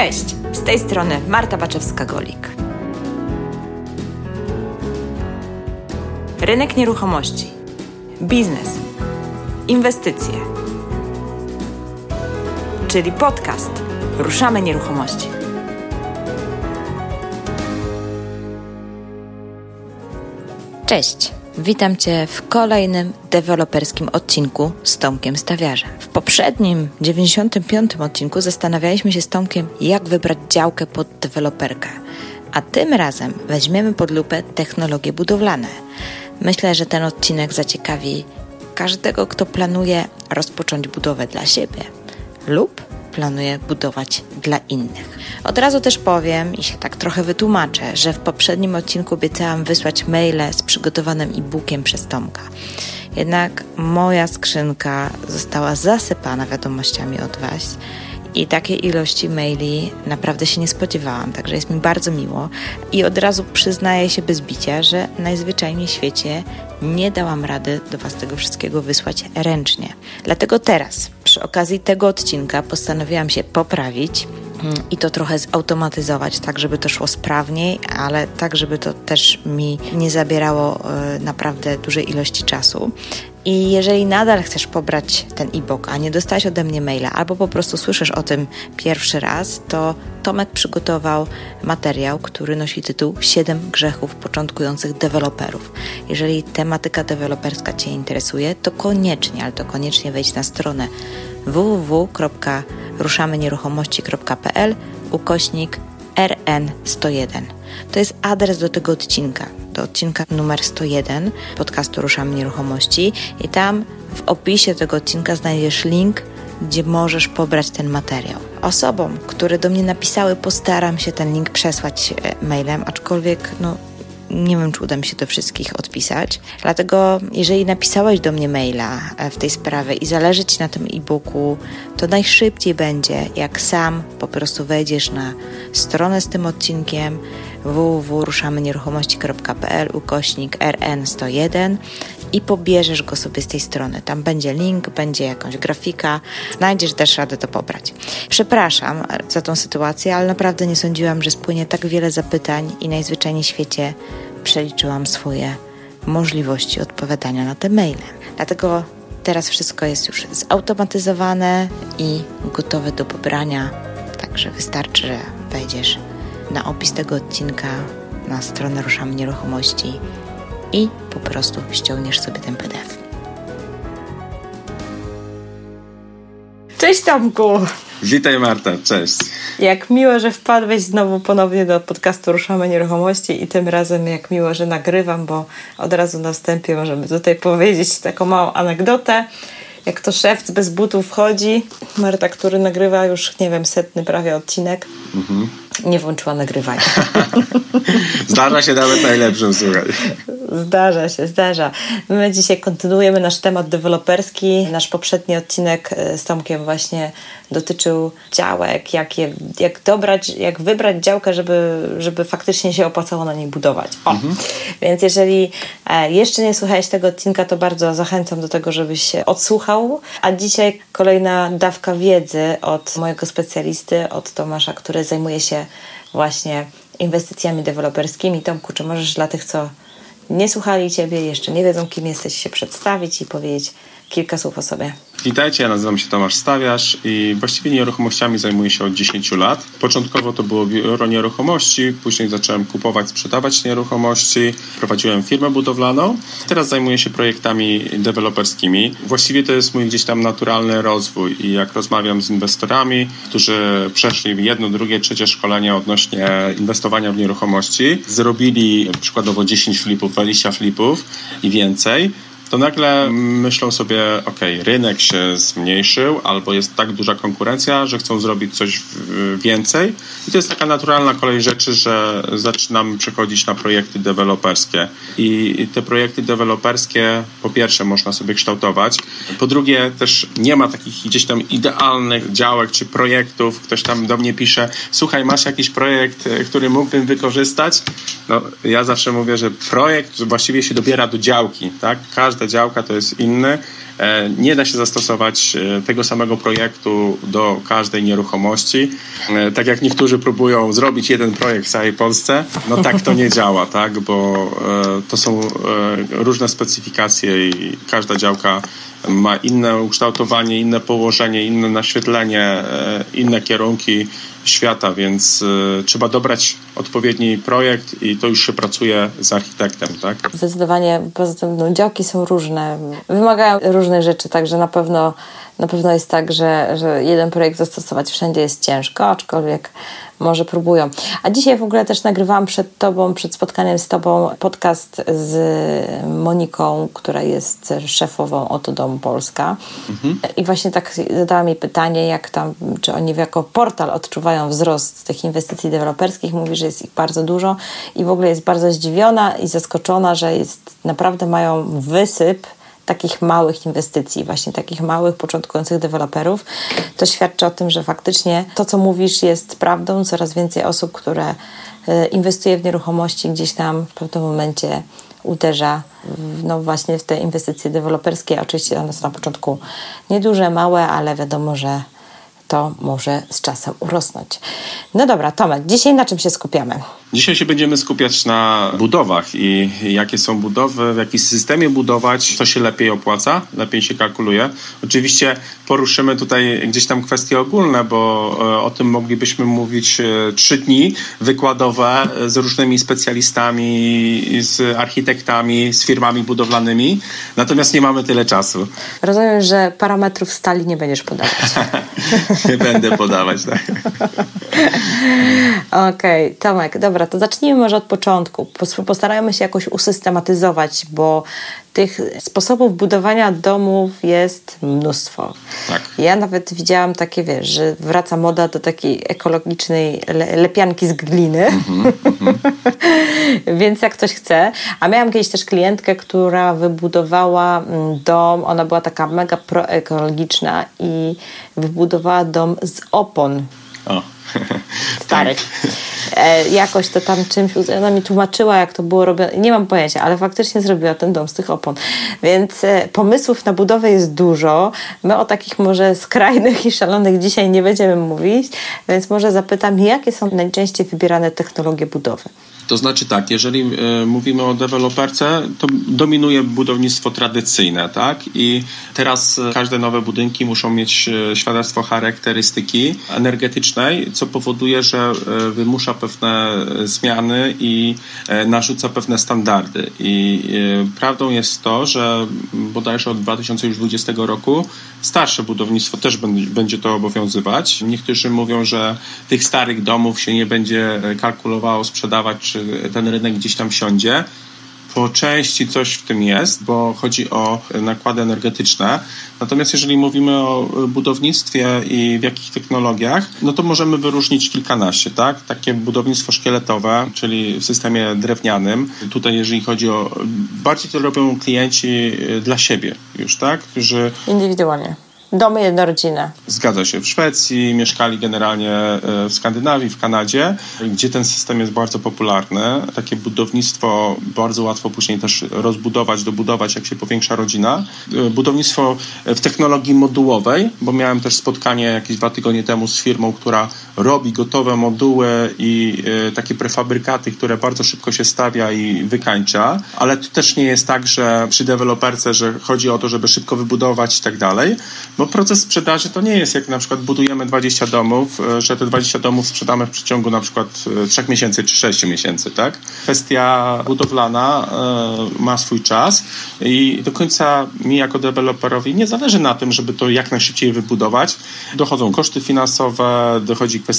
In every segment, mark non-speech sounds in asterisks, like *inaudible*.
Cześć, z tej strony Marta Baczewska-Golik. Rynek nieruchomości, biznes, inwestycje, czyli podcast Ruszamy Nieruchomości. Cześć. Witam Cię w kolejnym deweloperskim odcinku z Tomkiem Stawiarzem. W poprzednim, 95. odcinku zastanawialiśmy się z Tomkiem, jak wybrać działkę pod deweloperkę. A tym razem weźmiemy pod lupę technologie budowlane. Myślę, że ten odcinek zaciekawi każdego, kto planuje rozpocząć budowę dla siebie lub planuję budować dla innych. Od razu też powiem i się tak trochę wytłumaczę, że w poprzednim odcinku obiecałam wysłać maile z przygotowanym e-bookiem przez Tomka. Jednak moja skrzynka została zasypana wiadomościami od Was i takiej ilości maili naprawdę się nie spodziewałam, także jest mi bardzo miło i od razu przyznaję się bez bicia, że najzwyczajniej w świecie nie dałam rady do Was tego wszystkiego wysłać ręcznie. Dlatego teraz, przy okazji tego odcinka, postanowiłam się poprawić mm, i to trochę zautomatyzować, tak żeby to szło sprawniej, ale tak żeby to też mi nie zabierało e, naprawdę dużej ilości czasu. I jeżeli nadal chcesz pobrać ten e-book, a nie dostałeś ode mnie maila, albo po prostu słyszysz o tym pierwszy raz, to Tomek przygotował materiał, który nosi tytuł 7 grzechów początkujących deweloperów. Jeżeli tematyka deweloperska Cię interesuje, to koniecznie, ale to koniecznie wejdź na stronę www.ruszamynieruchomości.pl ukośnik RN101. To jest adres do tego odcinka do odcinka numer 101 podcastu Ruszamy Nieruchomości i tam w opisie tego odcinka znajdziesz link, gdzie możesz pobrać ten materiał. Osobom, które do mnie napisały, postaram się ten link przesłać e, mailem, aczkolwiek no, nie wiem, czy uda mi się do wszystkich odpisać. Dlatego, jeżeli napisałeś do mnie maila e, w tej sprawie i zależy Ci na tym e-booku, to najszybciej będzie, jak sam po prostu wejdziesz na stronę z tym odcinkiem www.ruszamynieruchomości.pl ukośnik RN101 i pobierzesz go sobie z tej strony. Tam będzie link, będzie jakąś grafika, znajdziesz też radę to pobrać. Przepraszam za tą sytuację, ale naprawdę nie sądziłam, że spłynie tak wiele zapytań i najzwyczajniej w świecie przeliczyłam swoje możliwości odpowiadania na te maile. Dlatego teraz wszystko jest już zautomatyzowane i gotowe do pobrania, także wystarczy, że wejdziesz na opis tego odcinka na stronę Ruszamy Nieruchomości i po prostu ściągniesz sobie ten PDF. Cześć Tomku! Witaj Marta, cześć. Jak miło, że wpadłeś znowu ponownie do podcastu Ruszamy Nieruchomości i tym razem jak miło, że nagrywam, bo od razu na wstępie możemy tutaj powiedzieć taką małą anegdotę. Jak to szewc bez butów wchodzi, Marta, który nagrywa już, nie wiem, setny prawie odcinek, mhm nie włączyła nagrywania. *laughs* Zdarza się nawet najlepszym, słuchaj. Zdarza się, zdarza. My dzisiaj kontynuujemy nasz temat deweloperski. Nasz poprzedni odcinek e, z Tomkiem właśnie dotyczył działek, jak, je, jak dobrać, jak wybrać działkę, żeby, żeby faktycznie się opłacało na niej budować. O. Mhm. Więc jeżeli e, jeszcze nie słuchałeś tego odcinka, to bardzo zachęcam do tego, żebyś się odsłuchał. A dzisiaj kolejna dawka wiedzy od mojego specjalisty, od Tomasza, który zajmuje się właśnie inwestycjami deweloperskimi. Tomku, czy możesz dla tych, co nie słuchali Ciebie, jeszcze nie wiedzą, kim jesteś, się przedstawić i powiedzieć kilka słów o sobie? Witajcie, ja nazywam się Tomasz Stawiasz i właściwie nieruchomościami zajmuję się od 10 lat. Początkowo to było biuro nieruchomości, później zacząłem kupować, sprzedawać nieruchomości, prowadziłem firmę budowlaną. Teraz zajmuję się projektami deweloperskimi. Właściwie to jest mój gdzieś tam naturalny rozwój i jak rozmawiam z inwestorami, którzy przeszli jedno, drugie, trzecie szkolenie odnośnie inwestowania w nieruchomości, zrobili przykładowo 10 flipów, 20 flipów i więcej, to nagle myślą sobie, ok, rynek się zmniejszył, albo jest tak duża konkurencja, że chcą zrobić coś więcej. I to jest taka naturalna kolej rzeczy, że zaczynamy przechodzić na projekty deweloperskie. I te projekty deweloperskie, po pierwsze, można sobie kształtować, po drugie, też nie ma takich gdzieś tam idealnych działek czy projektów. Ktoś tam do mnie pisze, słuchaj, masz jakiś projekt, który mógłbym wykorzystać? No, ja zawsze mówię, że projekt właściwie się dobiera do działki, tak? Każdy każda działka to jest inny E, nie da się zastosować e, tego samego projektu do każdej nieruchomości. E, tak jak niektórzy próbują zrobić jeden projekt w całej Polsce, no tak to nie działa, *laughs* tak? bo to są różne specyfikacje i każda działka ma inne ukształtowanie, inne położenie, inne naświetlenie, inne kierunki świata, więc y, trzeba dobrać odpowiedni projekt i to już się pracuje z architektem, tak? Zdecydowanie, poza tym no, działki są różne, wymagają różnych rzeczy, także na pewno na pewno jest tak, że, że jeden projekt zastosować wszędzie jest ciężko, aczkolwiek może próbują. A dzisiaj w ogóle też nagrywałam przed Tobą, przed spotkaniem z Tobą podcast z Moniką, która jest szefową Oto Dom Polska. Mhm. I właśnie tak zadała mi pytanie, jak tam, czy oni jako portal odczuwają wzrost tych inwestycji deweloperskich. Mówi, że jest ich bardzo dużo i w ogóle jest bardzo zdziwiona i zaskoczona, że jest naprawdę mają wysyp takich małych inwestycji, właśnie takich małych, początkujących deweloperów, to świadczy o tym, że faktycznie to, co mówisz, jest prawdą. Coraz więcej osób, które e, inwestuje w nieruchomości, gdzieś tam w pewnym momencie uderza no właśnie w te inwestycje deweloperskie. Oczywiście one są na początku nieduże, małe, ale wiadomo, że to może z czasem urosnąć. No dobra, Tomek, dzisiaj na czym się skupiamy? Dzisiaj się będziemy skupiać na budowach i jakie są budowy, w jakim systemie budować, co się lepiej opłaca, lepiej się kalkuluje. Oczywiście poruszymy tutaj gdzieś tam kwestie ogólne, bo e, o tym moglibyśmy mówić e, trzy dni wykładowe z różnymi specjalistami, z architektami, z firmami budowlanymi. Natomiast nie mamy tyle czasu. Rozumiem, że parametrów stali nie będziesz podawać. *laughs* nie będę podawać, tak. *laughs* Okej, okay, Tomek, dobra, to zacznijmy może od początku. Postarajmy się jakoś usystematyzować, bo tych sposobów budowania domów jest mnóstwo. Tak. Ja nawet widziałam takie, wiesz, że wraca moda do takiej ekologicznej le lepianki z gliny. Mm -hmm. *laughs* Więc jak ktoś chce. A miałam kiedyś też klientkę, która wybudowała mm, dom, ona była taka mega proekologiczna i wybudowała dom z opon. O. *laughs* Starych. E, jakoś to tam czymś, ona mi tłumaczyła, jak to było robione. Nie mam pojęcia, ale faktycznie zrobiła ten dom z tych opon. Więc e, pomysłów na budowę jest dużo. My o takich może skrajnych *laughs* i szalonych dzisiaj nie będziemy mówić, więc może zapytam, jakie są najczęściej wybierane technologie budowy? To znaczy tak, jeżeli y, mówimy o deweloperce, to dominuje budownictwo tradycyjne, tak? I teraz każde nowe budynki muszą mieć e, świadectwo charakterystyki energetycznej, co powoduje, że e, wymusza pewne zmiany i narzuca pewne standardy. I prawdą jest to, że bodajże od 2020 roku starsze budownictwo też będzie to obowiązywać. Niektórzy mówią, że tych starych domów się nie będzie kalkulowało sprzedawać czy ten rynek gdzieś tam siądzie. Po części coś w tym jest, bo chodzi o nakłady energetyczne. Natomiast jeżeli mówimy o budownictwie i w jakich technologiach, no to możemy wyróżnić kilkanaście, tak? Takie budownictwo szkieletowe, czyli w systemie drewnianym. Tutaj jeżeli chodzi o... Bardziej to robią klienci dla siebie już, tak? Którzy... Indywidualnie Domy jednorodzinne. Zgadza się. W Szwecji mieszkali generalnie e, w Skandynawii, w Kanadzie, gdzie ten system jest bardzo popularny. Takie budownictwo bardzo łatwo później też rozbudować, dobudować, jak się powiększa rodzina. E, budownictwo w technologii modułowej, bo miałem też spotkanie jakieś dwa tygodnie temu z firmą, która robi gotowe moduły i e, takie prefabrykaty, które bardzo szybko się stawia i wykańcza, ale to też nie jest tak, że przy deweloperce, że chodzi o to, żeby szybko wybudować i tak dalej bo proces sprzedaży to nie jest jak na przykład budujemy 20 domów, e, że te 20 domów sprzedamy w przeciągu na przykład 3 e, miesięcy czy 6 miesięcy, tak? Kwestia budowlana ma swój czas i do końca mi jako deweloperowi nie zależy na tym, żeby to jak najszybciej wybudować. Dochodzą koszty finansowe, dochodzi kwestia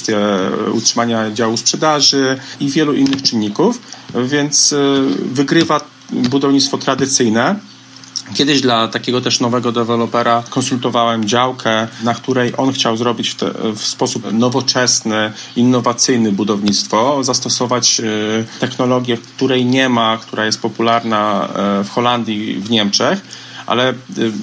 utrzymania działu sprzedaży i wielu innych czynników, więc wygrywa budownictwo tradycyjne. Kiedyś dla takiego też nowego dewelopera konsultowałem działkę, na której on chciał zrobić w, te, w sposób nowoczesny, innowacyjny budownictwo, zastosować y, technologię, której nie ma, która jest popularna y, w Holandii, w Niemczech, ale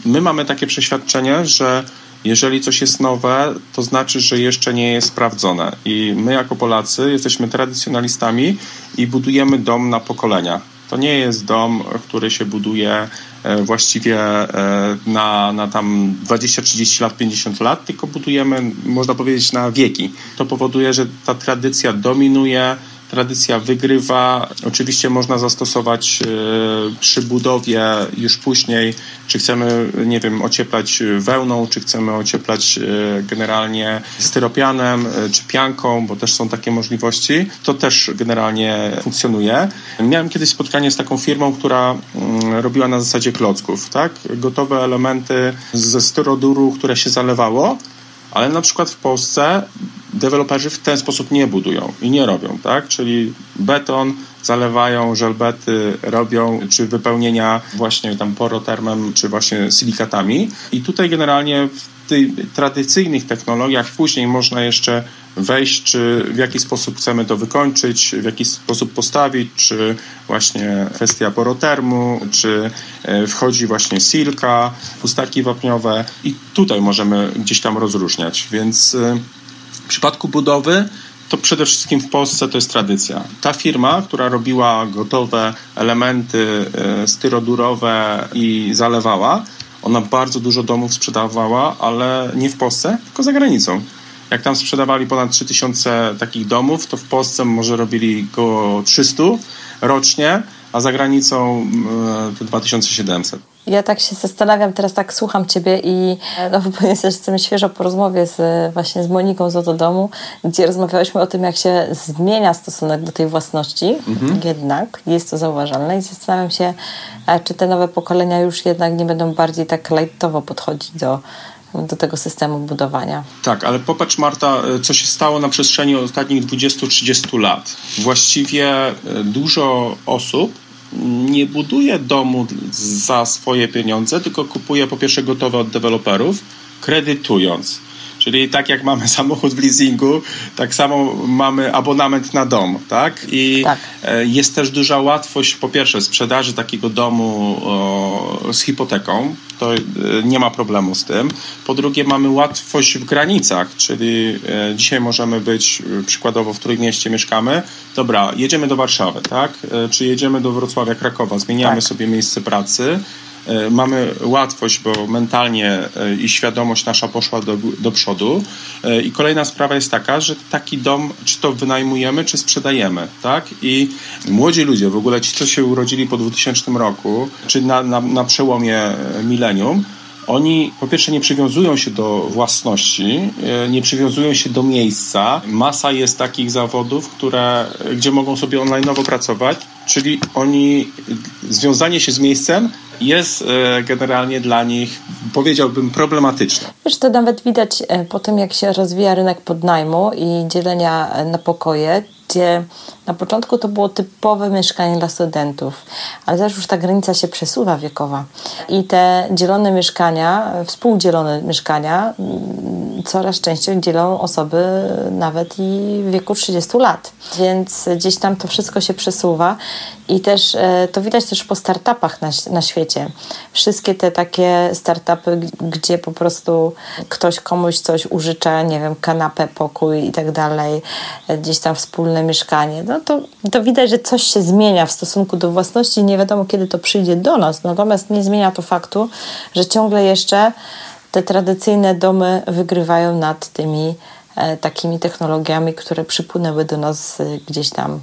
my mamy takie przeświadczenie, że jeżeli coś jest nowe, to znaczy, że jeszcze nie jest sprawdzone. I my, jako Polacy, jesteśmy tradycjonalistami i budujemy dom na pokolenia. To nie jest dom, który się buduje e, właściwie e, na, na tam 20, 30 lat, 50 lat, tylko budujemy, można powiedzieć, na wieki. To powoduje, że ta tradycja dominuje, tradycja wygrywa. Oczywiście można zastosować e, przy budowie już później, czy chcemy, nie wiem, ocieplać wełną, czy chcemy ocieplać e, generalnie styropianem, e, czy pianką, bo też są takie możliwości. To też generalnie funkcjonuje. Miałem kiedyś spotkanie z taką firmą, która mm, robiła na zasadzie klocków, tak? Gotowe elementy ze styroduru, które się zalewało, ale na przykład w Polsce deweloperzy w ten sposób nie budują i nie robią, tak? Czyli beton zalewają, żelbety robią, czy wypełnienia właśnie tam porotermem, czy właśnie silikatami. I tutaj generalnie w tych tradycyjnych technologiach później można jeszcze wejść, czy w jaki sposób chcemy to wykończyć, w jaki sposób postawić, czy właśnie kwestia porotermu, czy e, wchodzi właśnie silka, pustaki wapniowe i tutaj możemy gdzieś tam rozróżniać, więc e, w przypadku budowy to przede wszystkim w Polsce to jest tradycja. Ta firma, która robiła gotowe elementy e, styrodurowe i zalewała, ona bardzo dużo domów sprzedawała, ale nie w Polsce, tylko za granicą. Jak tam sprzedawali ponad 3000 takich domów, to w Polsce może robili około 300 rocznie, a za granicą e, to 2700. Ja tak się zastanawiam, teraz tak słucham Ciebie i no, *laughs* jestem świeżo po rozmowie z, właśnie z Moniką z Oto Domu, gdzie rozmawiałyśmy o tym, jak się zmienia stosunek do tej własności. Mhm. Jednak jest to zauważalne i zastanawiam się, czy te nowe pokolenia już jednak nie będą bardziej tak lightowo podchodzić do do tego systemu budowania. Tak, ale popatrz Marta, co się stało na przestrzeni ostatnich 20-30 lat. Właściwie e, dużo osób nie buduje domu za swoje pieniądze, tylko kupuje po pierwsze gotowe od deweloperów, kredytując. Czyli tak jak mamy *laughs* samochód w leasingu, tak samo mamy abonament na dom, tak? I tak. E, jest też duża łatwość po pierwsze sprzedaży takiego domu o, z hipoteką, to e, nie ma problemu z tym. Po drugie mamy łatwość w granicach, czyli e, dzisiaj możemy być przykładowo w Trójmieście mieszkamy, dobra, jedziemy do Warszawy, tak? Czy jedziemy do Wrocławia, Krakowa, zmieniamy tak. sobie miejsce pracy, mamy łatwość, bo mentalnie e, i świadomość nasza poszła do, do przodu. E, I kolejna sprawa jest taka, że taki dom, czy to wynajmujemy, czy sprzedajemy, tak? I młodzi ludzie, w ogóle ci, co się urodzili po 2000 roku, czy na, na, na przełomie milenium, oni po pierwsze nie przywiązują się do własności, nie przywiązują się do miejsca. Masa jest takich zawodów, które, gdzie mogą sobie online'owo pracować, czyli oni związanie się z miejscem jest e, generalnie dla nich, powiedziałbym, problematyczne. Wiesz, to nawet widać e, po tym, jak się rozwija rynek podnajmu i dzielenia e, na pokoje, gdzie na początku to było typowe mieszkanie dla studentów, ale też już ta granica się przesuwa wiekowa. I te dzielone mieszkania, współdzielone mieszkania mm, coraz częściej dzielą osoby nawet i w wieku 30 lat, więc gdzieś tam to wszystko się przesuwa i też e, to widać też po startupach na, na świecie. Wszystkie te takie startupy, gdzie po prostu ktoś komuś coś użycza, nie wiem, kanapę, pokój i tak dalej, e, gdzieś tam wspólne mieszkanie, no to, to widać, że coś się zmienia w stosunku do własności. Nie wiadomo, kiedy to przyjdzie do nas, natomiast nie zmienia to faktu, że ciągle jeszcze te tradycyjne domy wygrywają nad tymi e, takimi technologiami, które przypłynęły do nas e, gdzieś tam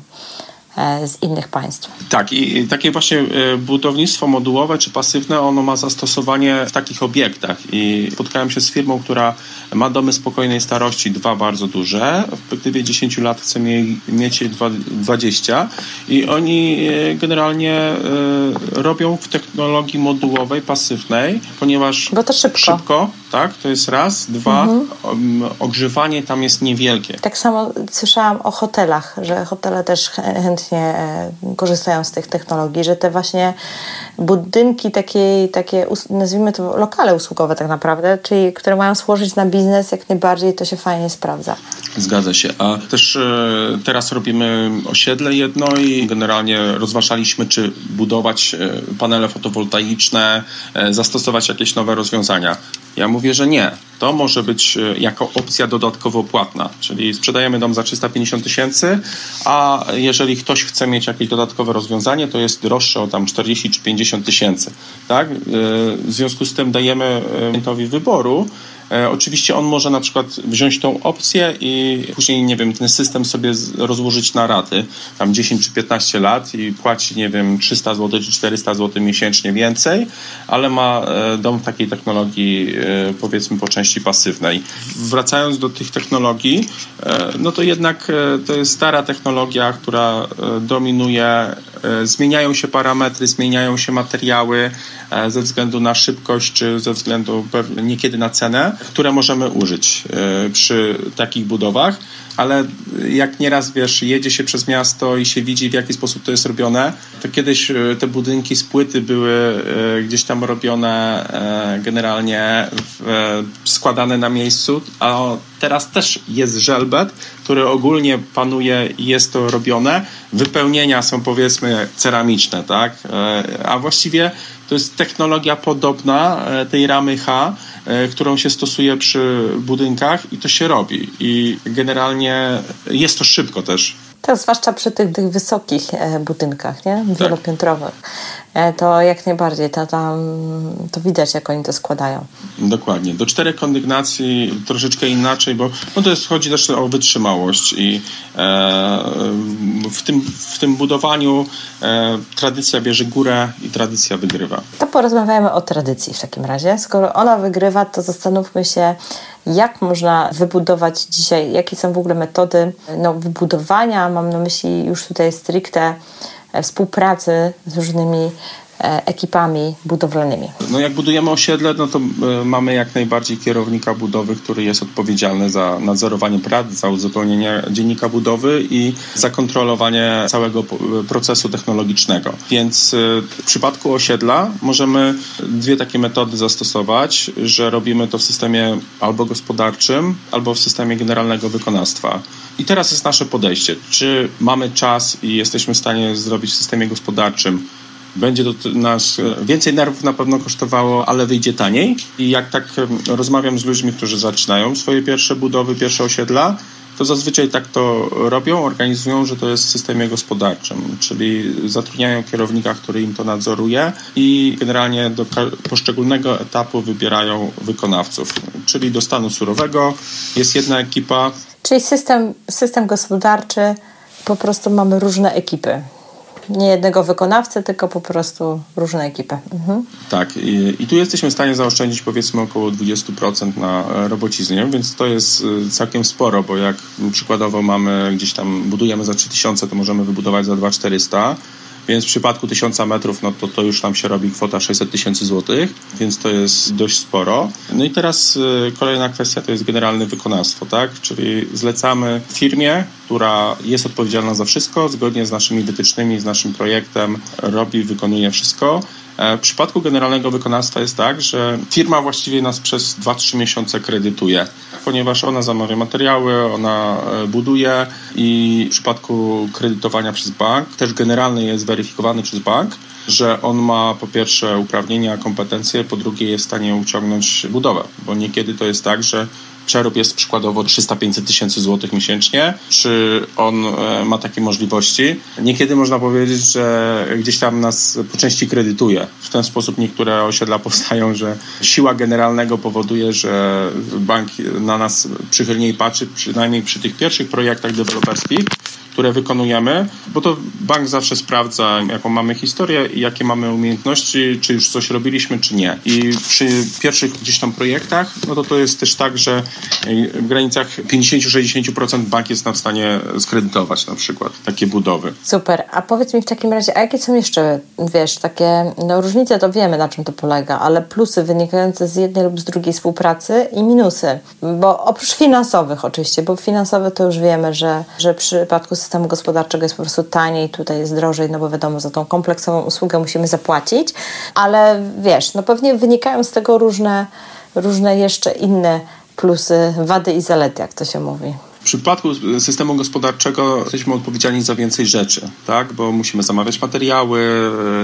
z innych państw. Tak, i takie właśnie e, budownictwo modułowe czy pasywne, ono ma zastosowanie w takich obiektach. I spotkałem się z firmą, która ma domy spokojnej starości, dwa bardzo duże. W perspektywie 10 lat chce mieć je 20 i oni e, generalnie robią w technologii modułowej, pasywnej, ponieważ Bo to szybko. szybko tak? To jest raz. Dwa, mhm. ogrzewanie tam jest niewielkie. Tak samo słyszałam o hotelach, że hotele też chętnie e, korzystają z tych technologii, że te właśnie budynki takie, takie nazwijmy to lokale usługowe tak naprawdę, czyli które mają służyć na biznes, jak najbardziej to się fajnie sprawdza. Zgadza się. A też e, teraz robimy osiedle jedno i generalnie rozważaliśmy, czy budować e, panele fotowoltaiczne, zastosować jakieś nowe rozwiązania. Ja mówię, że nie to może być e, jako opcja dodatkowo płatna, czyli sprzedajemy dom za 350 tysięcy, a jeżeli ktoś chce mieć jakieś dodatkowe rozwiązanie, to jest droższe o tam 40 czy 50 tysięcy. Tak? W związku z tym dajemy klientowi wyboru, E, oczywiście on może na przykład wziąć tą opcję i później, nie wiem, ten system sobie rozłożyć na raty, tam 10 czy 15 lat i płaci, nie wiem, 300 zł czy 400 zł miesięcznie więcej, ale ma e, dom w takiej technologii, e, powiedzmy, po części pasywnej. Wracając do tych technologii, no to jednak to jest stara technologia, która dominuje, zmieniają się parametry, zmieniają się materiały ze względu na szybkość, czy ze względu niekiedy na cenę które możemy użyć e, przy takich budowach, ale jak nieraz wiesz, jedzie się przez miasto i się widzi, w jaki sposób to jest robione, to kiedyś e, te budynki z płyty były e, gdzieś tam robione generalnie składane na miejscu, a teraz też jest żelbet, który ogólnie panuje i jest to robione. Wypełnienia są powiedzmy ceramiczne, tak? A właściwie to jest technologia podobna tej ramy H, którą się stosuje przy budynkach i to się robi. I generalnie jest to szybko też. Tak, zwłaszcza przy tych, tych wysokich e, budynkach, nie? Tak. wielopiętrowych. Tak. To jak najbardziej, to, tam, to widać, jak oni to składają. Dokładnie. Do czterech kondygnacji troszeczkę inaczej, bo no to jest, chodzi też o wytrzymałość i e, w, tym, w tym budowaniu e, tradycja bierze górę i tradycja wygrywa. To porozmawiamy o tradycji w takim razie. Skoro ona wygrywa, to zastanówmy się, jak można wybudować dzisiaj, jakie są w ogóle metody no, wybudowania, mam na myśli już tutaj stricte e, współpracy z różnymi ekipami budowlanymi. No jak budujemy osiedle, no to e, mamy jak najbardziej kierownika budowy, który jest odpowiedzialny za nadzorowanie prac, za uzupełnienie dziennika budowy i za kontrolowanie całego procesu technologicznego. Więc e, w przypadku osiedla możemy dwie takie metody zastosować, że robimy to w systemie albo gospodarczym, albo w systemie generalnego wykonawstwa. I teraz jest nasze podejście. Czy mamy czas i jesteśmy w stanie zrobić w systemie gospodarczym będzie to nas e, więcej nerwów na pewno kosztowało, ale wyjdzie taniej. I jak tak rozmawiam z ludźmi, którzy zaczynają swoje pierwsze budowy, pierwsze osiedla, to zazwyczaj tak to robią, organizują, że to jest w systemie gospodarczym, czyli zatrudniają kierownika, który im to nadzoruje i generalnie do poszczególnego etapu wybierają wykonawców, czyli do stanu surowego jest jedna ekipa. Czyli system, system gospodarczy, po prostu mamy różne ekipy nie jednego wykonawcę, tylko po prostu różne ekipy. Mhm. Tak, i, i, tu jesteśmy w stanie zaoszczędzić powiedzmy około 20% na robociznie, więc to jest y, całkiem sporo, bo jak przykładowo mamy gdzieś tam, budujemy za 3000, to możemy wybudować za 2400 więc w przypadku 1000 metrów, no to, to już tam się robi kwota 600 tysięcy złotych, więc to jest dość sporo. No i teraz y, kolejna kwestia to jest generalne wykonawstwo, tak? Czyli zlecamy firmie, która jest odpowiedzialna za wszystko, zgodnie z naszymi wytycznymi, z naszym projektem, robi, wykonuje wszystko. E, w przypadku generalnego wykonawstwa jest tak, że firma właściwie nas przez 2-3 miesiące kredytuje, ponieważ ona zamawia materiały, ona e, buduje i w przypadku kredytowania przez bank też generalny jest weryfikowany przez bank, że on ma po pierwsze uprawnienia, kompetencje, po drugie jest w stanie uciągnąć budowę, bo niekiedy to jest tak, że przerób jest przykładowo 300-500 tysięcy złotych miesięcznie, czy on e, ma takie możliwości. Niekiedy można powiedzieć, że gdzieś tam nas po części kredytuje. W ten sposób niektóre osiedla *laughs* powstają, że siła generalnego powoduje, że bank na nas przychylniej patrzy, przynajmniej przy tych pierwszych projektach deweloperskich, które wykonujemy, bo to bank zawsze sprawdza, jaką mamy historię i jakie mamy umiejętności, czy już coś robiliśmy, czy nie. I przy pierwszych gdzieś tam projektach, no to to jest też tak, że w granicach 50-60% bank jest nam w stanie skredytować na przykład takie budowy. Super. A powiedz mi w takim razie, a jakie są jeszcze, wiesz, takie, no różnice to wiemy na czym to polega, ale plusy wynikające z jednej lub z drugiej współpracy i minusy, bo oprócz finansowych oczywiście, bo finansowe to już wiemy, że, że w przypadku systemu gospodarczego jest po prostu taniej, tutaj jest drożej, no bo wiadomo, za tą kompleksową usługę musimy zapłacić, ale wiesz, no pewnie wynikają z tego różne, różne jeszcze inne plusy, wady i zalety, jak to się mówi. Przypadku systemu gospodarczego jesteśmy odpowiedzialni za więcej rzeczy, tak? bo musimy zamawiać materiały,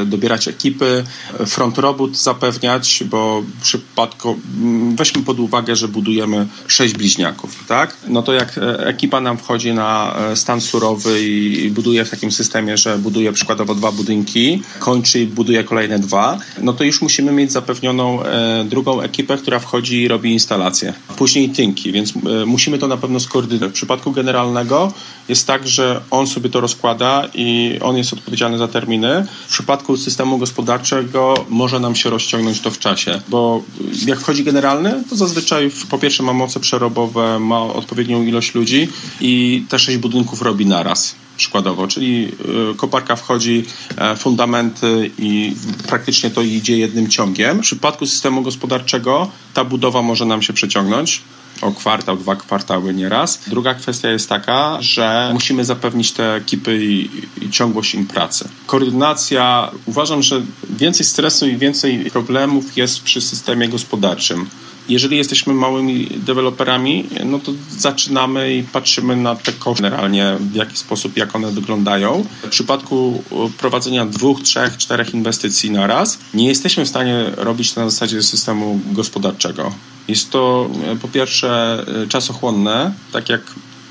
e, dobierać ekipy, front robót zapewniać, bo w przypadku, mm, weźmy pod uwagę, że budujemy sześć bliźniaków, tak? no to jak e, ekipa nam wchodzi na e, stan surowy i buduje w takim systemie, że buduje przykładowo dwa budynki, kończy i buduje kolejne dwa, no to już musimy mieć zapewnioną drugą ekipę, która wchodzi i robi instalację. Później tynki, więc musimy to na pewno skoordynować w przypadku generalnego jest tak, że on sobie to rozkłada i on jest odpowiedzialny za terminy. W przypadku systemu gospodarczego może nam się rozciągnąć to w czasie, bo jak wchodzi generalny, to zazwyczaj po pierwsze ma moce przerobowe, ma odpowiednią ilość ludzi i te sześć budynków robi naraz przykładowo, czyli y, koparka wchodzi, e, fundamenty i praktycznie to idzie jednym ciągiem. W przypadku systemu gospodarczego ta budowa może nam się przeciągnąć o kwartał, dwa kwartały nieraz. Druga kwestia jest taka, że musimy zapewnić te ekipy i, i ciągłość im pracy. Koordynacja, uważam, że więcej stresu i więcej problemów jest przy systemie gospodarczym jeżeli jesteśmy małymi deweloperami, no to zaczynamy i patrzymy na te koszty generalnie, w jaki sposób, jak one wyglądają. W przypadku prowadzenia dwóch, trzech, czterech inwestycji na raz, nie jesteśmy w stanie robić na zasadzie systemu gospodarczego. Jest to e, po pierwsze e, czasochłonne, tak jak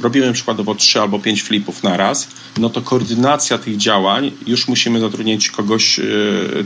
robimy przykładowo trzy albo pięć flipów na raz, no to koordynacja tych działań już musimy zatrudnić kogoś e,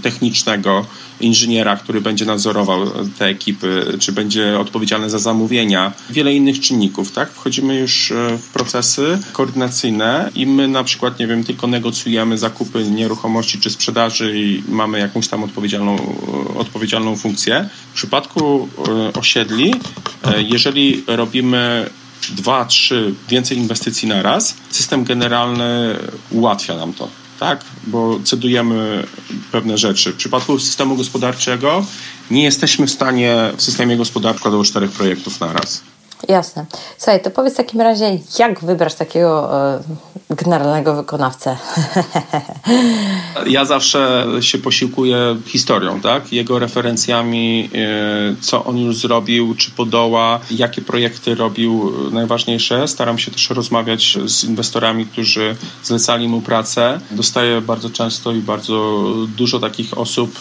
technicznego, inżyniera, który będzie nadzorował te ekipy, czy będzie odpowiedzialny za zamówienia, wiele innych czynników, tak? Wchodzimy już w procesy koordynacyjne i my na przykład, nie wiem, tylko negocjujemy zakupy nieruchomości czy sprzedaży i mamy jakąś tam odpowiedzialną, odpowiedzialną funkcję. W przypadku osiedli, e, jeżeli robimy dwa, trzy, więcej inwestycji na raz, system generalny ułatwia nam to. Tak, bo cedujemy pewne rzeczy. W przypadku systemu gospodarczego nie jesteśmy w stanie w systemie gospodarczym do czterech projektów na raz. Jasne. Słuchaj, to powiedz w takim razie, jak wybrać takiego e, generalnego wykonawcę? Ja zawsze się posiłkuję historią, tak? Jego referencjami, e, co on już zrobił, czy podoła, jakie projekty robił najważniejsze. Staram się też rozmawiać z inwestorami, którzy zlecali mu pracę. Dostaję bardzo często i bardzo dużo takich osób,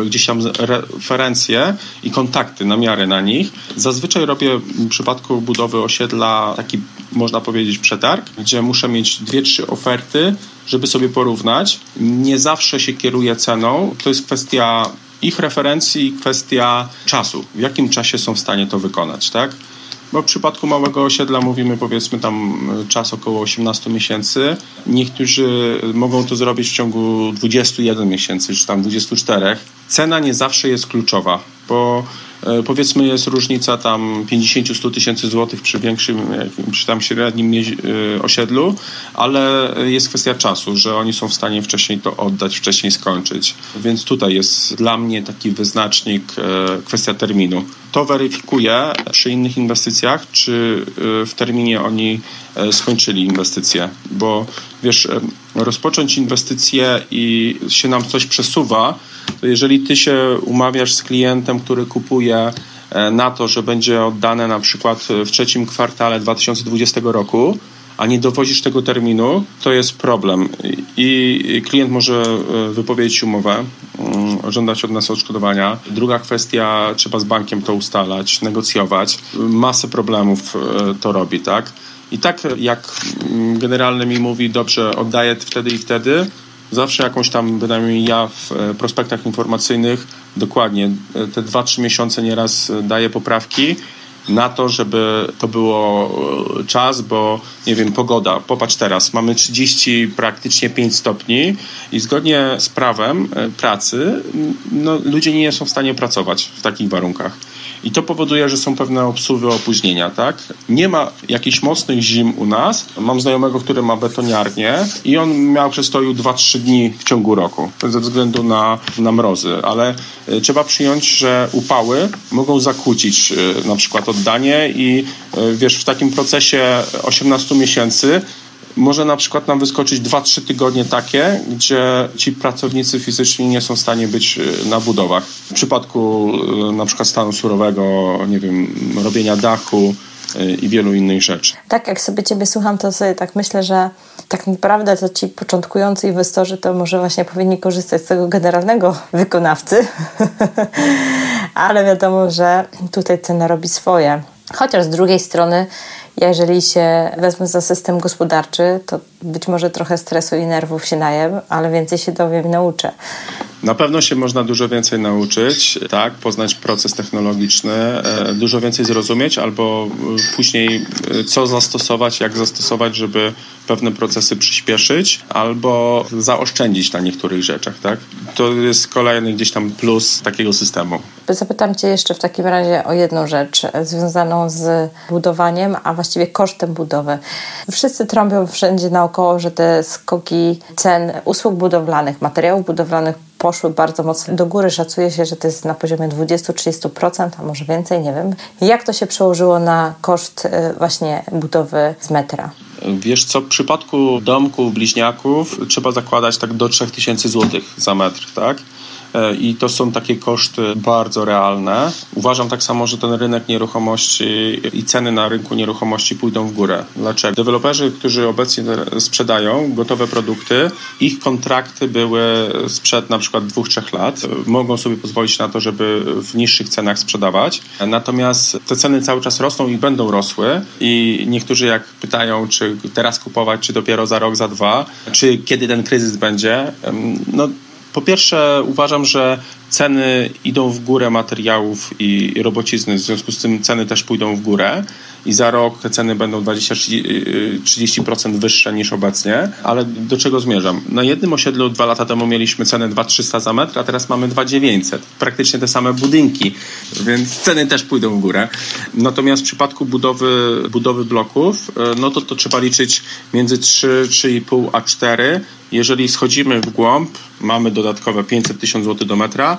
e, gdzieś tam referencje i kontakty, namiary na nich. Zazwyczaj robię przy przypadku budowy osiedla taki, można powiedzieć, przetarg, gdzie muszę mieć dwie, trzy oferty, żeby sobie porównać. Nie zawsze się kieruję ceną. To jest kwestia ich referencji kwestia czasu. W jakim czasie są w stanie to wykonać, tak? Bo w przypadku małego osiedla mówimy powiedzmy tam czas około 18 miesięcy. Niektórzy mogą to zrobić w ciągu 21 miesięcy, czy tam 24. Cena nie zawsze jest kluczowa, bo E, powiedzmy jest różnica tam 50-100 tysięcy złotych przy większym, przy tam średnim e, osiedlu, ale jest kwestia czasu, że oni są w stanie wcześniej to oddać, wcześniej skończyć. Więc tutaj jest dla mnie taki wyznacznik e, kwestia terminu. To weryfikuję przy innych inwestycjach, czy w terminie oni skończyli inwestycje, bo wiesz, rozpocząć inwestycje i się nam coś przesuwa, to jeżeli ty się umawiasz z klientem, który kupuje e, na to, że będzie oddane na przykład w trzecim kwartale 2020 roku, a nie dowozisz tego terminu, to jest problem. I klient może e, wypowiedzieć umowę, mm, żądać od nas odszkodowania. Druga kwestia, trzeba z bankiem to ustalać, negocjować. Masę problemów e, to robi, tak? I tak jak generalny mi mówi, dobrze, oddaję wtedy i wtedy, zawsze jakąś tam, bynajmniej ja w e, prospektach informacyjnych dokładnie e, te 2-3 miesiące nieraz e, daję poprawki na to, żeby to było czas, bo nie wiem, pogoda, popatrz teraz, mamy 30 praktycznie 5 stopni i zgodnie z prawem pracy no, ludzie nie są w stanie pracować w takich warunkach. I to powoduje, że są pewne obsuwy opóźnienia, tak? Nie ma jakichś mocnych zim u nas. Mam znajomego, który ma betoniarnię i on miał przestoju 2-3 dni w ciągu roku ze względu na, na mrozy, ale e, trzeba przyjąć, że upały mogą zakłócić e, na przykład oddanie i e, wiesz, w takim procesie 18 miesięcy może na przykład nam wyskoczyć 2-3 tygodnie takie, gdzie ci pracownicy fizyczni nie są w stanie być y, na budowach. W przypadku y, na przykład stanu surowego, nie wiem, robienia dachu, i wielu innych rzeczy. Tak, jak sobie Ciebie słucham, to sobie tak myślę, że tak naprawdę to ci początkujący inwestorzy to może właśnie powinni korzystać z tego generalnego wykonawcy, *laughs* ale wiadomo, że tutaj cena robi swoje. Chociaż z drugiej strony, jeżeli się wezmę za system gospodarczy, to być może trochę stresu i nerwów się najem, ale więcej się dowiem i nauczę. Na pewno się można dużo więcej nauczyć, tak, poznać proces technologiczny, e, dużo więcej zrozumieć, albo e, później e, co zastosować, jak zastosować, żeby pewne procesy przyspieszyć, albo zaoszczędzić na niektórych rzeczach, tak. To jest kolejny gdzieś tam plus takiego systemu. Zapytam Cię jeszcze w takim razie o jedną rzecz związaną z budowaniem, a właściwie kosztem budowy. Wszyscy trąbią wszędzie naokoło, że te skoki cen usług budowlanych, materiałów budowlanych poszły bardzo mocno do góry. Szacuje się, że to jest na poziomie 20-30%, a może więcej, nie wiem. Jak to się przełożyło na koszt y, właśnie budowy z metra? Wiesz co, w przypadku domków, bliźniaków trzeba zakładać tak do 3000 zł za metr, tak? E, i to są takie koszty bardzo realne. Uważam tak samo, że ten rynek nieruchomości i ceny na rynku nieruchomości pójdą w górę. Dlaczego? Deweloperzy, którzy obecnie sprzedają gotowe produkty, ich kontrakty były sprzed na przykład dwóch, trzech lat. Mogą sobie pozwolić na to, żeby w niższych cenach sprzedawać. Natomiast te ceny cały czas rosną i będą rosły i niektórzy jak pytają, czy teraz kupować, czy dopiero za rok, za dwa, czy kiedy ten kryzys będzie, no po pierwsze, uważam, że ceny idą w górę materiałów i robocizny, w związku z tym ceny też pójdą w górę i za rok te ceny będą 20-30% wyższe niż obecnie, ale do czego zmierzam? Na jednym osiedlu dwa lata temu mieliśmy cenę 2300 za metr, a teraz mamy 2900. Praktycznie te same budynki, więc ceny też pójdą w górę. Natomiast w przypadku budowy, budowy bloków, e, no to, to trzeba liczyć między 3, 3,5 a 4 jeżeli schodzimy w głąb, mamy dodatkowe 500 tysięcy złotych do metra,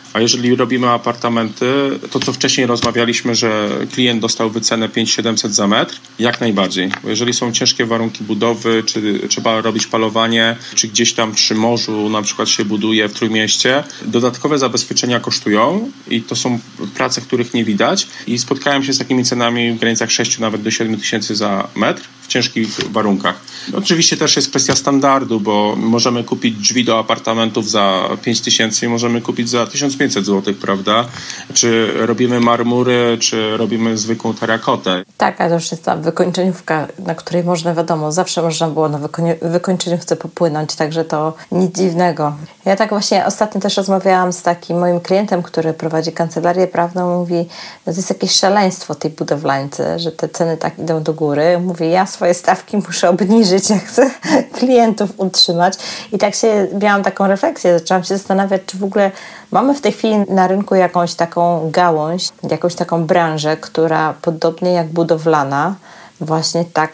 a jeżeli robimy apartamenty, to co wcześniej rozmawialiśmy, że klient dostał wycenę 5700 za metr, jak najbardziej. Bo jeżeli są ciężkie warunki budowy, czy trzeba robić palowanie, czy gdzieś tam przy morzu na przykład się buduje w Trójmieście, dodatkowe zabezpieczenia kosztują i to są prace, których nie widać i spotkałem się z takimi cenami w granicach 6 nawet do 7 tysięcy za metr w ciężkich warunkach. Oczywiście też jest kwestia standardu, bo możemy kupić drzwi do apartamentów za 5 tysięcy i możemy kupić za 1500 zł, prawda? Czy robimy marmury, czy robimy zwykłą terakotę. Tak, ale to już jest ta wykończeniówka, na której można, wiadomo, zawsze można było na wykończeniówce popłynąć, także to nic dziwnego. Ja tak właśnie ostatnio też rozmawiałam z takim moim klientem, który prowadzi kancelarię prawną, mówi, że to jest jakieś szaleństwo tej budowlańcy, że te ceny tak idą do góry. Mówi, ja swoje stawki muszę obniżyć, jak chcę *laughs* klientów utrzymać. I tak się miałam taką refleksję, zaczęłam się zastanawiać, czy w ogóle mamy w tej chwili na rynku jakąś taką gałąź, jakąś taką branżę, która podobnie jak budowlana, właśnie tak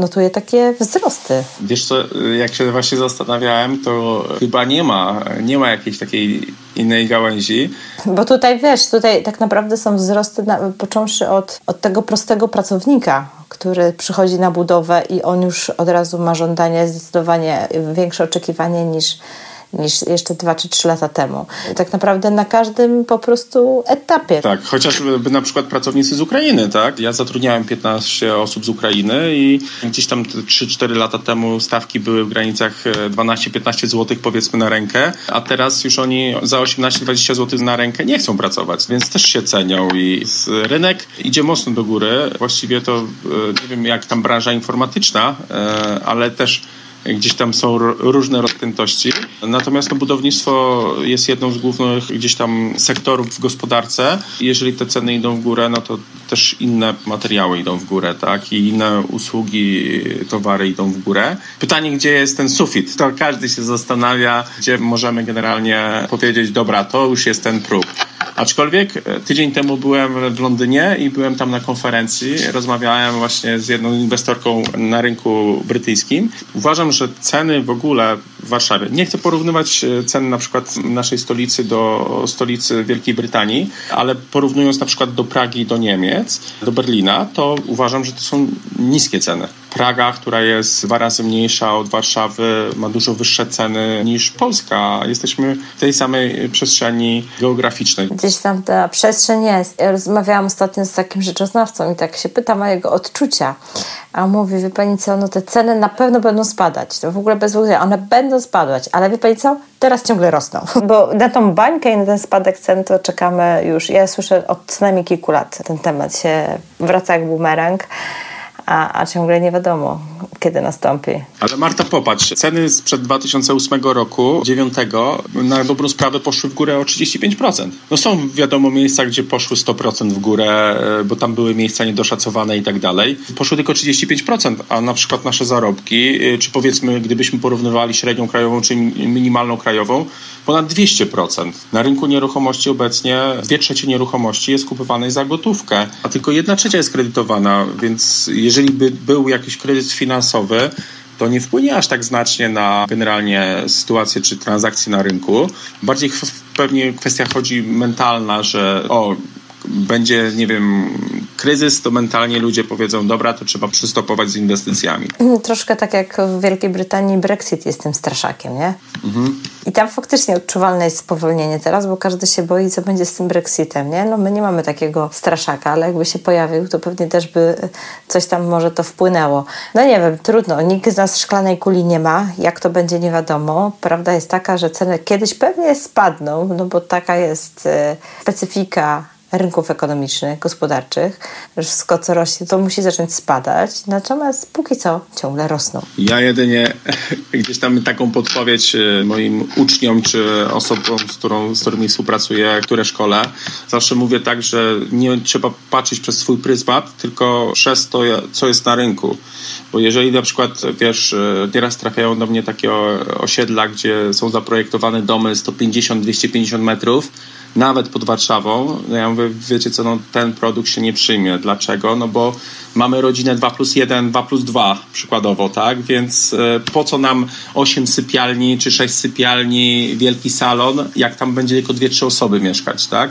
notuje takie wzrosty. Wiesz co, jak się właśnie zastanawiałem, to chyba nie ma, nie ma jakiejś takiej innej gałęzi. Bo tutaj wiesz, tutaj tak naprawdę są wzrosty na, począwszy od, od tego prostego pracownika, który przychodzi na budowę i on już od razu ma żądanie zdecydowanie większe oczekiwanie niż niż jeszcze dwa czy trzy lata temu. Tak naprawdę na każdym po prostu etapie. Tak, chociażby na przykład pracownicy z Ukrainy, tak? Ja zatrudniałem 15 osób z Ukrainy i gdzieś tam 3-4 lata temu stawki były w granicach 12-15 zł powiedzmy na rękę, a teraz już oni za 18-20 zł na rękę nie chcą pracować, więc też się cenią i rynek idzie mocno do góry. Właściwie to e, nie wiem jak tam branża informatyczna, e, ale też gdzieś tam są różne rozpiętości. Natomiast no, budownictwo jest jedną z głównych gdzieś tam sektorów w gospodarce. Jeżeli te ceny idą w górę, no to też inne materiały idą w górę, tak? I inne usługi, towary idą w górę. Pytanie, gdzie jest ten sufit? To każdy się zastanawia, gdzie możemy generalnie powiedzieć, dobra, to już jest ten próg. Aczkolwiek e, tydzień temu byłem w Londynie i byłem tam na konferencji. Rozmawiałem właśnie z jedną inwestorką na rynku brytyjskim. Uważam, że ceny w ogóle Warszawie. Nie chcę porównywać e, cen na przykład naszej stolicy do stolicy Wielkiej Brytanii, ale porównując na przykład do Pragi, do Niemiec, do Berlina, to uważam, że to są niskie ceny. Praga, która jest dwa razy mniejsza od Warszawy, ma dużo wyższe ceny niż Polska. Jesteśmy w tej samej przestrzeni geograficznej. Gdzieś tam ta przestrzeń jest. Ja rozmawiałam ostatnio z takim rzeczoznawcą i tak się pytam o jego odczucia. A mówi, wie pani co, no te ceny na pewno będą spadać. To w ogóle bez wątpienia, one będą spadać, ale wie pani co, teraz ciągle rosną. *laughs* Bo na tą bańkę i na ten spadek cen to czekamy już, ja słyszę od co najmniej kilku lat. Ten temat się wraca jak bumerang a, a ciągle nie wiadomo, kiedy nastąpi. Ale Marta, popatrz, ceny sprzed 2008 roku, 9, na dobrą sprawę poszły w górę o 35%. No są wiadomo miejsca, gdzie poszły 100% w górę, e, bo tam były miejsca niedoszacowane i tak dalej. Poszły tylko 35%, a na przykład nasze zarobki, e, czy powiedzmy, gdybyśmy porównywali średnią krajową, czy minimalną krajową, ponad 200%. Na rynku nieruchomości obecnie dwie trzecie nieruchomości jest kupowanej za gotówkę, a tylko jedna trzecia jest kredytowana, więc jeżeli by był jakiś kryzys finansowy, to nie wpłynie aż tak znacznie na generalnie sytuację czy transakcje na rynku. Bardziej pewnie kwestia chodzi mentalna, że o, będzie, nie wiem, kryzys, to mentalnie ludzie powiedzą, dobra, to trzeba przystopować z inwestycjami. Mm, troszkę tak jak w Wielkiej Brytanii Brexit jest tym straszakiem, nie? Mhm. I tam faktycznie odczuwalne jest spowolnienie teraz, bo każdy się boi, co będzie z tym Brexitem, nie? No my nie mamy takiego straszaka, ale jakby się pojawił, to pewnie też by coś tam może to wpłynęło. No nie wiem, trudno. Nikt z nas szklanej kuli nie ma. Jak to będzie, nie wiadomo. Prawda jest taka, że ceny kiedyś pewnie spadną, no bo taka jest e, specyfika rynków ekonomicznych, gospodarczych, że wszystko co rośnie, to musi zacząć spadać, natomiast póki co ciągle rosną. Ja jedynie *laughs* gdzieś tam taką podpowiedź e, moim uczniom czy osobom, z, którą, z którymi współpracuję, które szkole, zawsze mówię tak, że nie trzeba patrzeć przez swój pryzmat, tylko przez to, co jest na rynku. Bo jeżeli na przykład, wiesz, e, nieraz trafiają do mnie takie osiedla, gdzie są zaprojektowane domy 150-250 metrów, nawet pod Warszawą, no ja mówię, wiecie co, no, ten produkt się nie przyjmie. Dlaczego? No bo mamy rodzinę 2 plus 1, 2 plus 2 przykładowo, tak? Więc e, po co nam 8 sypialni czy 6 sypialni, wielki salon, jak tam będzie tylko 2-3 osoby mieszkać, tak?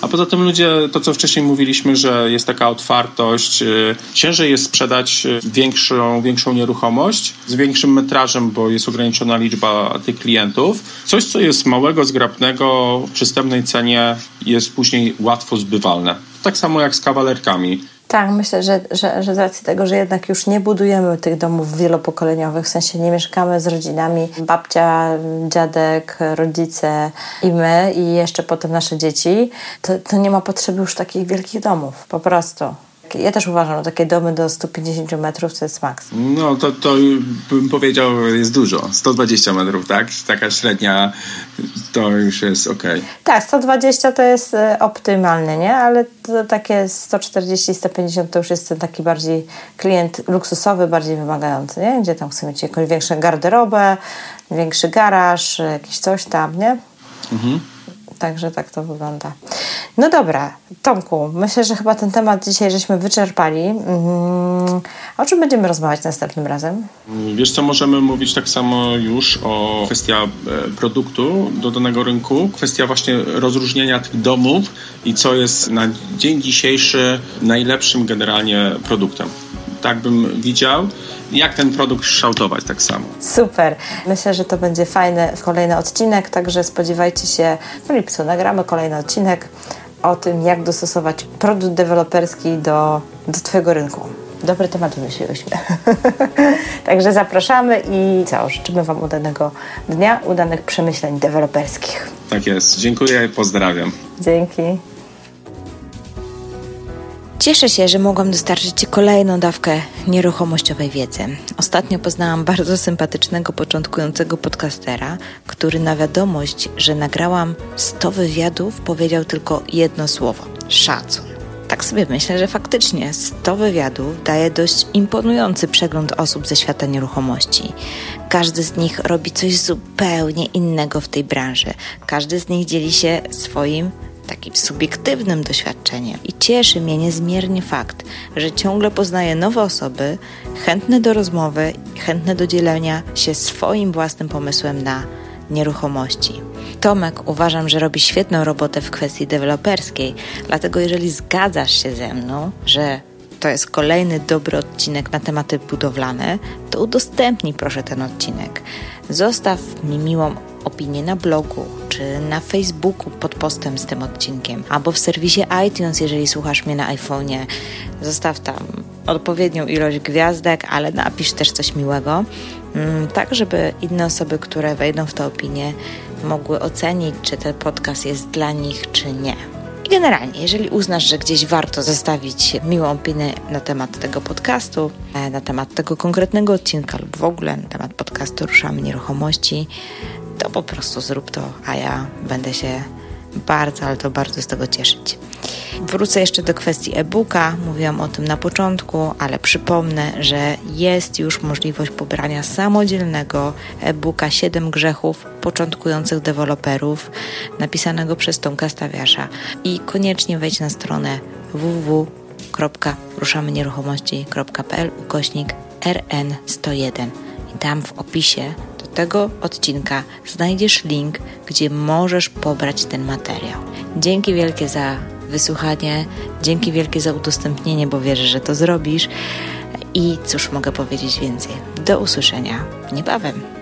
A poza tym ludzie, to co wcześniej mówiliśmy, że jest taka otwartość, e, ciężej jest sprzedać e, większą, większą nieruchomość z większym metrażem, bo jest ograniczona liczba tych klientów. Coś, co jest małego, zgrabnego, w przystępnej cenie jest później łatwo zbywalne. Tak samo jak z kawalerkami. Tak, myślę, że, że, że z racji tego, że jednak już nie budujemy tych domów wielopokoleniowych, w sensie nie mieszkamy z rodzinami, babcia, dziadek, rodzice i my i jeszcze potem nasze dzieci, to, to nie ma potrzeby już takich wielkich domów, po prostu ja też uważam, że takie domy do 150 metrów to jest maks. No to, to bym powiedział jest dużo. 120 metrów, tak? Taka średnia to już jest ok. Tak, 120 to jest e, optymalne, nie? Ale takie 140, 150 to już jest ten taki bardziej klient luksusowy, bardziej wymagający, nie? Gdzie tam chce mieć jakąś większą garderobę, większy garaż, jakieś coś tam, nie? Mhm. Także tak to wygląda. No dobra, Tomku, myślę, że chyba ten temat dzisiaj żeśmy wyczerpali. Mm, o czym będziemy rozmawiać następnym razem? Wiesz co, możemy mówić tak samo już o kwestia e, produktu do danego rynku, kwestia właśnie rozróżnienia tych domów i co jest na dzień dzisiejszy najlepszym generalnie produktem. Tak bym widział jak ten produkt kształtować tak samo. Super. Myślę, że to będzie fajny kolejny odcinek, także spodziewajcie się w lipcu. Nagramy kolejny odcinek o tym, jak dostosować produkt deweloperski do, do Twojego rynku. Dobry temat wymyśliłyśmy. *laughs* Także zapraszamy i co, życzymy Wam udanego dnia, udanych przemyśleń deweloperskich. Tak jest. Dziękuję i pozdrawiam. Dzięki. Cieszę się, że mogłam dostarczyć Ci kolejną dawkę nieruchomościowej wiedzy. Ostatnio poznałam bardzo sympatycznego, początkującego podcastera, który na wiadomość, że nagrałam 100 wywiadów, powiedział tylko jedno słowo: szacun. Tak sobie myślę, że faktycznie 100 wywiadów daje dość imponujący przegląd osób ze świata nieruchomości. Każdy z nich robi coś zupełnie innego w tej branży. Każdy z nich dzieli się swoim takim subiektywnym doświadczeniem i cieszy mnie niezmiernie fakt, że ciągle poznaję nowe osoby chętne do rozmowy, chętne do dzielenia się swoim własnym pomysłem na nieruchomości. Tomek uważam, że robi świetną robotę w kwestii deweloperskiej, dlatego jeżeli zgadzasz się ze mną, że to jest kolejny dobry odcinek na tematy budowlane, to udostępnij proszę ten odcinek. Zostaw mi miłą opinię na blogu czy na Facebooku pod postem z tym odcinkiem, albo w serwisie iTunes, jeżeli słuchasz mnie na iPhone'ie. Zostaw tam odpowiednią ilość gwiazdek, ale napisz też coś miłego, mm, tak żeby inne osoby, które wejdą w tę opinię, mogły ocenić, czy ten podcast jest dla nich, czy nie. Generalnie, jeżeli uznasz, że gdzieś warto zostawić miłą opinię na temat tego podcastu, e, na temat tego konkretnego odcinka lub w ogóle na temat podcastu Ruszamy Nieruchomości, to po prostu zrób to, a ja będę się bardzo, ale to bardzo z tego cieszyć. Wrócę jeszcze do kwestii e-booka. Mówiłam o tym na początku, ale przypomnę, że jest już możliwość pobrania samodzielnego e-booka 7 grzechów początkujących deweloperów, napisanego przez Tomka Stawiasza. I koniecznie wejdź na stronę www.ruszamynieruchomości.pl ukośnik RN101 i tam w opisie tego odcinka znajdziesz link, gdzie możesz pobrać ten materiał. Dzięki wielkie za wysłuchanie. Dzięki wielkie za udostępnienie, bo wierzę, że to zrobisz. I cóż mogę powiedzieć więcej? Do usłyszenia niebawem.